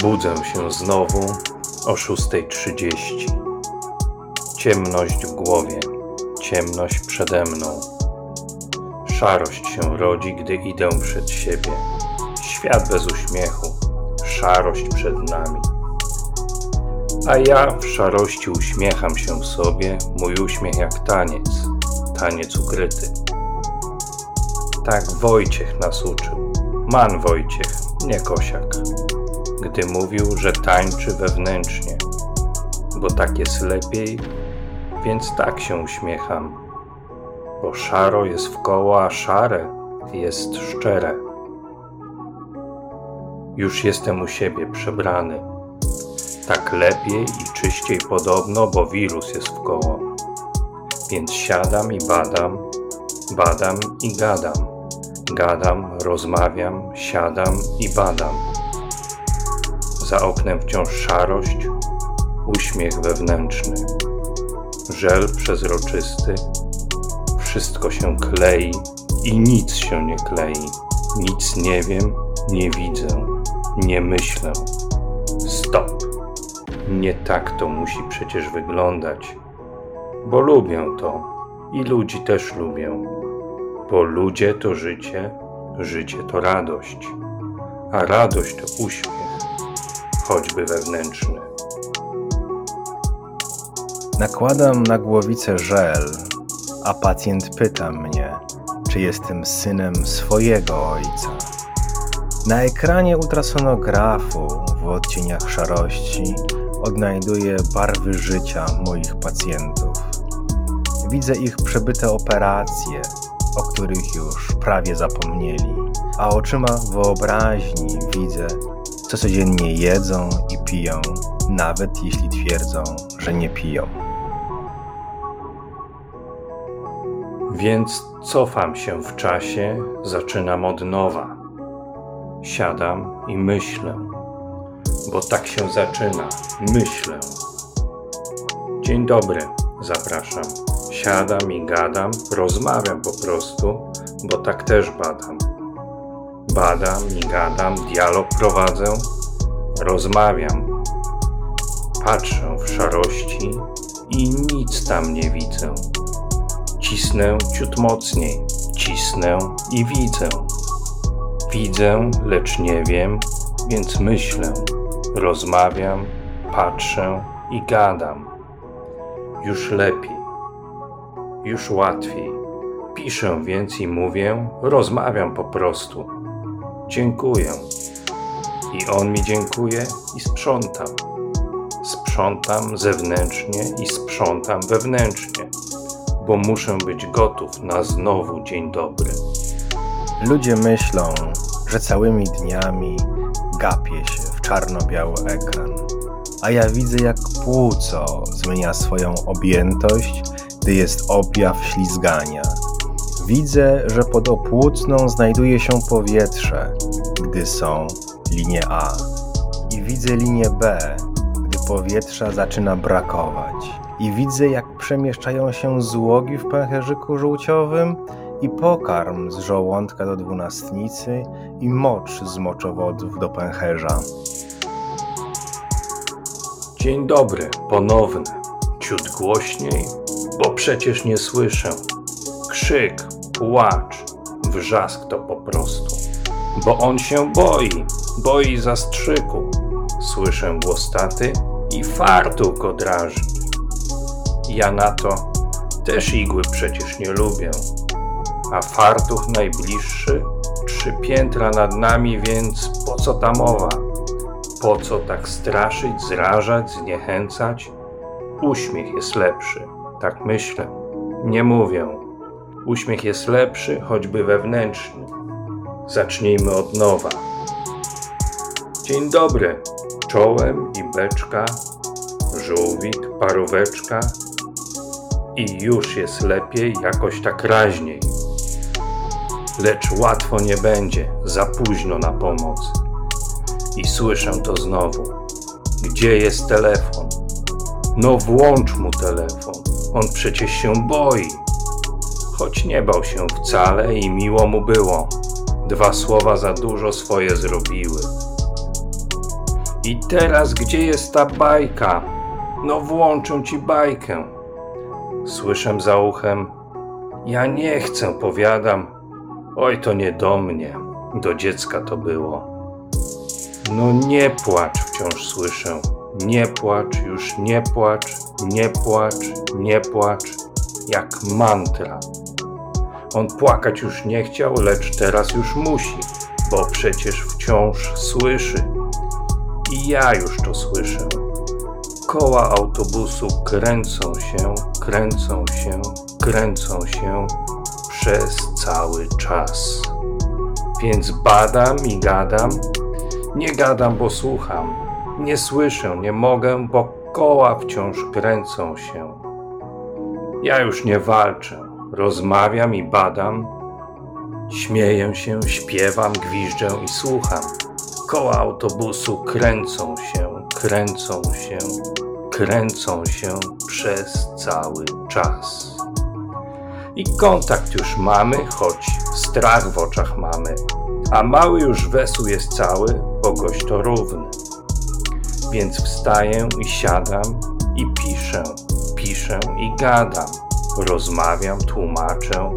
Budzę się znowu o 6.30. Ciemność w głowie, ciemność przede mną. Szarość się rodzi, gdy idę przed siebie. Świat bez uśmiechu, szarość przed nami. A ja w szarości uśmiecham się sobie, mój uśmiech jak taniec, taniec ukryty. Tak Wojciech nas uczył, man Wojciech, nie Kosiak gdy mówił, że tańczy wewnętrznie, bo tak jest lepiej, więc tak się uśmiecham, bo szaro jest w koło, a szare jest szczere. Już jestem u siebie przebrany. Tak lepiej i czyściej podobno, bo wirus jest w koło. Więc siadam i badam, badam i gadam. Gadam, rozmawiam, siadam i badam za oknem wciąż szarość, uśmiech wewnętrzny, żel przezroczysty, wszystko się klei i nic się nie klei. Nic nie wiem, nie widzę, nie myślę. Stop. Nie tak to musi przecież wyglądać, bo lubię to i ludzi też lubię, bo ludzie to życie, życie to radość, a radość to uśmiech choćby wewnętrzny. Nakładam na głowicę żel, a pacjent pyta mnie, czy jestem synem swojego ojca. Na ekranie ultrasonografu w odcieniach szarości odnajduję barwy życia moich pacjentów. Widzę ich przebyte operacje, o których już prawie zapomnieli, a oczyma wyobraźni widzę co codziennie jedzą i piją, nawet jeśli twierdzą, że nie piją. Więc cofam się w czasie, zaczynam od nowa. Siadam i myślę, bo tak się zaczyna. Myślę. Dzień dobry, zapraszam. Siadam i gadam, rozmawiam po prostu, bo tak też badam. Badam gadam, dialog prowadzę, rozmawiam. Patrzę w szarości i nic tam nie widzę. Cisnę ciut mocniej, cisnę i widzę. Widzę, lecz nie wiem, więc myślę, rozmawiam, patrzę i gadam. Już lepiej, już łatwiej. Piszę więc i mówię, rozmawiam po prostu dziękuję. I on mi dziękuje i sprzątam. Sprzątam zewnętrznie i sprzątam wewnętrznie, bo muszę być gotów na znowu dzień dobry. Ludzie myślą, że całymi dniami gapię się w czarno-biały ekran, a ja widzę jak płuco zmienia swoją objętość, gdy jest objaw ślizgania Widzę, że pod opłucną znajduje się powietrze, gdy są linie A. I widzę linię B, gdy powietrza zaczyna brakować. I widzę, jak przemieszczają się złogi w pęcherzyku żółciowym i pokarm z żołądka do dwunastnicy i mocz z moczowodów do pęcherza. Dzień dobry, ponowny. Ciut głośniej, bo przecież nie słyszę. Krzyk, płacz, wrzask to po prostu. Bo on się boi, boi zastrzyku. Słyszę głostaty i fartuch go drażni. Ja na to też igły przecież nie lubię. A fartuch najbliższy trzy piętra nad nami, więc po co ta mowa? Po co tak straszyć, zrażać, zniechęcać? uśmiech jest lepszy. Tak myślę. Nie mówię. Uśmiech jest lepszy, choćby wewnętrzny. Zacznijmy od nowa. Dzień dobry. Czołem i beczka, żółwik, paróweczka i już jest lepiej, jakoś tak raźniej. Lecz łatwo nie będzie, za późno na pomoc. I słyszę to znowu. Gdzie jest telefon? No włącz mu telefon, on przecież się boi. Choć nie bał się wcale i miło mu było. Dwa słowa za dużo swoje zrobiły. I teraz gdzie jest ta bajka? No włączę ci bajkę. Słyszę za uchem. Ja nie chcę, powiadam. Oj, to nie do mnie. Do dziecka to było. No nie płacz, wciąż słyszę. Nie płacz, już nie płacz, nie płacz, nie płacz. Jak mantra. On płakać już nie chciał, lecz teraz już musi, bo przecież wciąż słyszy. I ja już to słyszę. Koła autobusu kręcą się, kręcą się, kręcą się przez cały czas. Więc badam i gadam. Nie gadam, bo słucham. Nie słyszę, nie mogę, bo koła wciąż kręcą się. Ja już nie walczę, rozmawiam i badam. Śmieję się, śpiewam, gwiżdżę i słucham. Koła autobusu kręcą się, kręcą się, kręcą się przez cały czas. I kontakt już mamy, choć strach w oczach mamy, a mały już wesół jest cały, bo gość to równy. Więc wstaję i siadam i piszę, piszę i gadam, rozmawiam, tłumaczę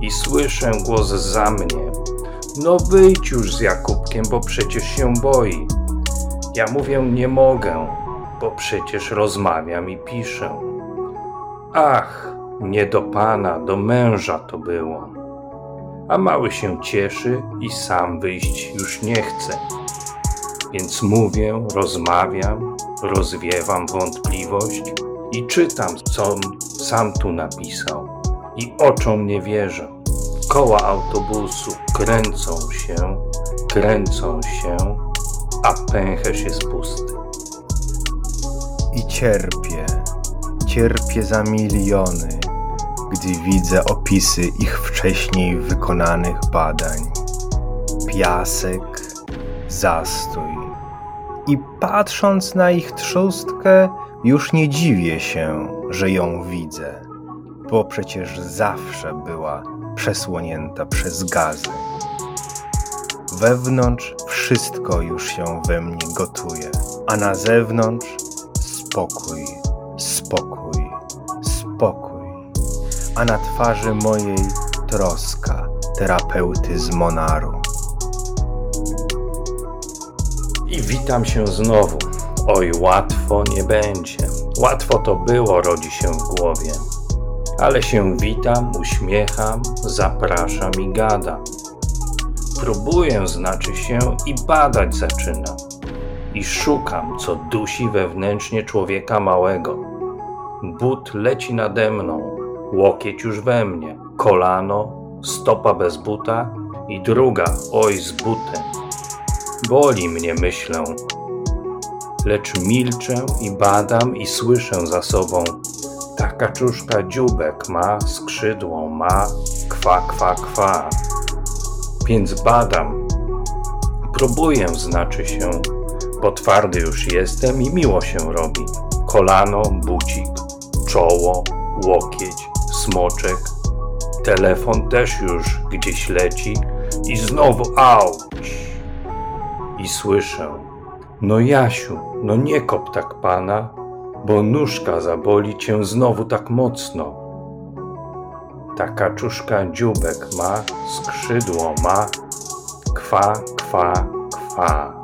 i słyszę głos za mnie. No wyjdź już z Jakubkiem, bo przecież się boi. Ja mówię, nie mogę, bo przecież rozmawiam i piszę. Ach, nie do pana, do męża to było. A mały się cieszy i sam wyjść już nie chce. Więc mówię, rozmawiam, rozwiewam wątpliwość i czytam, co sam tu napisał. I oczom nie wierzę. Koła autobusu kręcą się, kręcą się, a pęcherz jest pusty. I cierpię, cierpię za miliony, gdy widzę opisy ich wcześniej wykonanych badań. Piasek, zastój. I patrząc na ich trzustkę, już nie dziwię się, że ją widzę, bo przecież zawsze była przesłonięta przez gazy. Wewnątrz wszystko już się we mnie gotuje, a na zewnątrz spokój, spokój, spokój, a na twarzy mojej troska terapeuty z Monaru. I witam się znowu. Oj, łatwo nie będzie. Łatwo to było, rodzi się w głowie. Ale się witam, uśmiecham, zapraszam i gadam. Próbuję, znaczy się, i badać zaczynam. I szukam, co dusi wewnętrznie człowieka małego. But leci nade mną, łokieć już we mnie, kolano, stopa bez buta i druga, oj, z butem. Boli mnie, myślę, lecz milczę i badam i słyszę za sobą. Ta kaczuszka dziubek ma, skrzydło ma, kwa, kwa, kwa. Więc badam, próbuję, znaczy się, bo twardy już jestem i miło się robi. Kolano, bucik, czoło, łokieć, smoczek. Telefon też już gdzieś leci i znowu auć. I słyszę, no Jasiu, no nie kop tak pana, bo nóżka zaboli cię znowu tak mocno. Ta kaczuszka dziubek ma, skrzydło ma, kwa, kwa, kwa.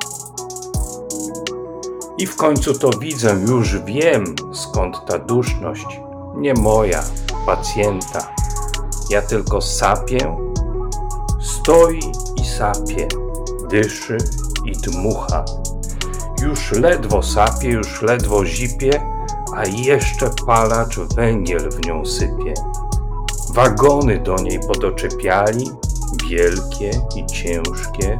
I w końcu to widzę, już wiem, skąd ta duszność. Nie moja, pacjenta. Ja tylko sapię, stoi i sapie, dyszy i dmucha. Już ledwo sapie, już ledwo zipie, a jeszcze palacz węgiel w nią sypie. Wagony do niej podoczepiali, wielkie i ciężkie,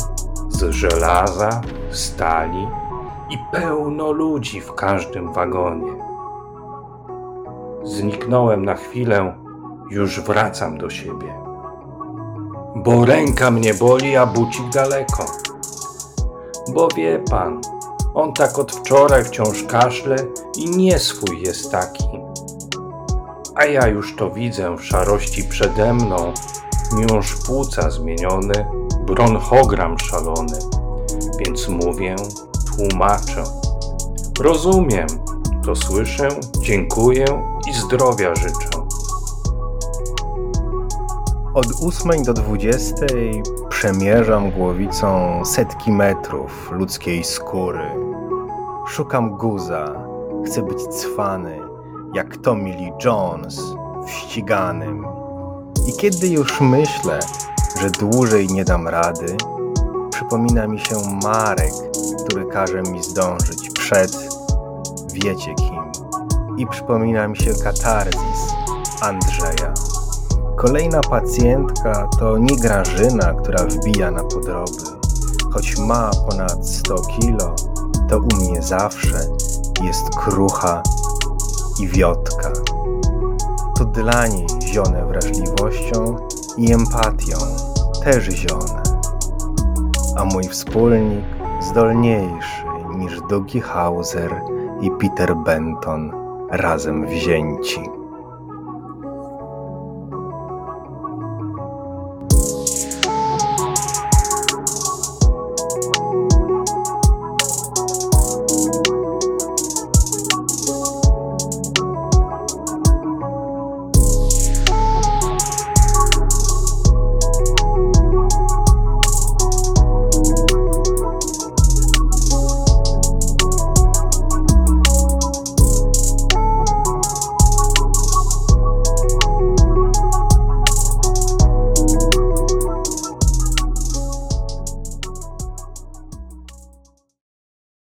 z żelaza, stali i pełno ludzi w każdym wagonie. Zniknąłem na chwilę, już wracam do siebie. Bo ręka mnie boli, a bucik daleko. Bo wie pan, on tak od wczoraj wciąż kaszle i nie swój jest taki. A ja już to widzę w szarości przede mną, miąższ płuca zmieniony, bronchogram szalony. Więc mówię, tłumaczę. Rozumiem, to słyszę, dziękuję i zdrowia życzę. Od 8 do 20 przemierzam głowicą setki metrów ludzkiej skóry. Szukam guza, chcę być cwany, jak Tommy Lee Jones w ściganym. I kiedy już myślę, że dłużej nie dam rady, przypomina mi się Marek, który każe mi zdążyć przed wiecie kim. I przypomina mi się katarzis Andrzeja. Kolejna pacjentka to nie Grażyna, która wbija na podroby. Choć ma ponad 100 kilo, to u mnie zawsze jest krucha i wiotka. To dla niej zione wrażliwością i empatią, też zione. A mój wspólnik zdolniejszy niż Dougie Hauser i Peter Benton razem wzięci.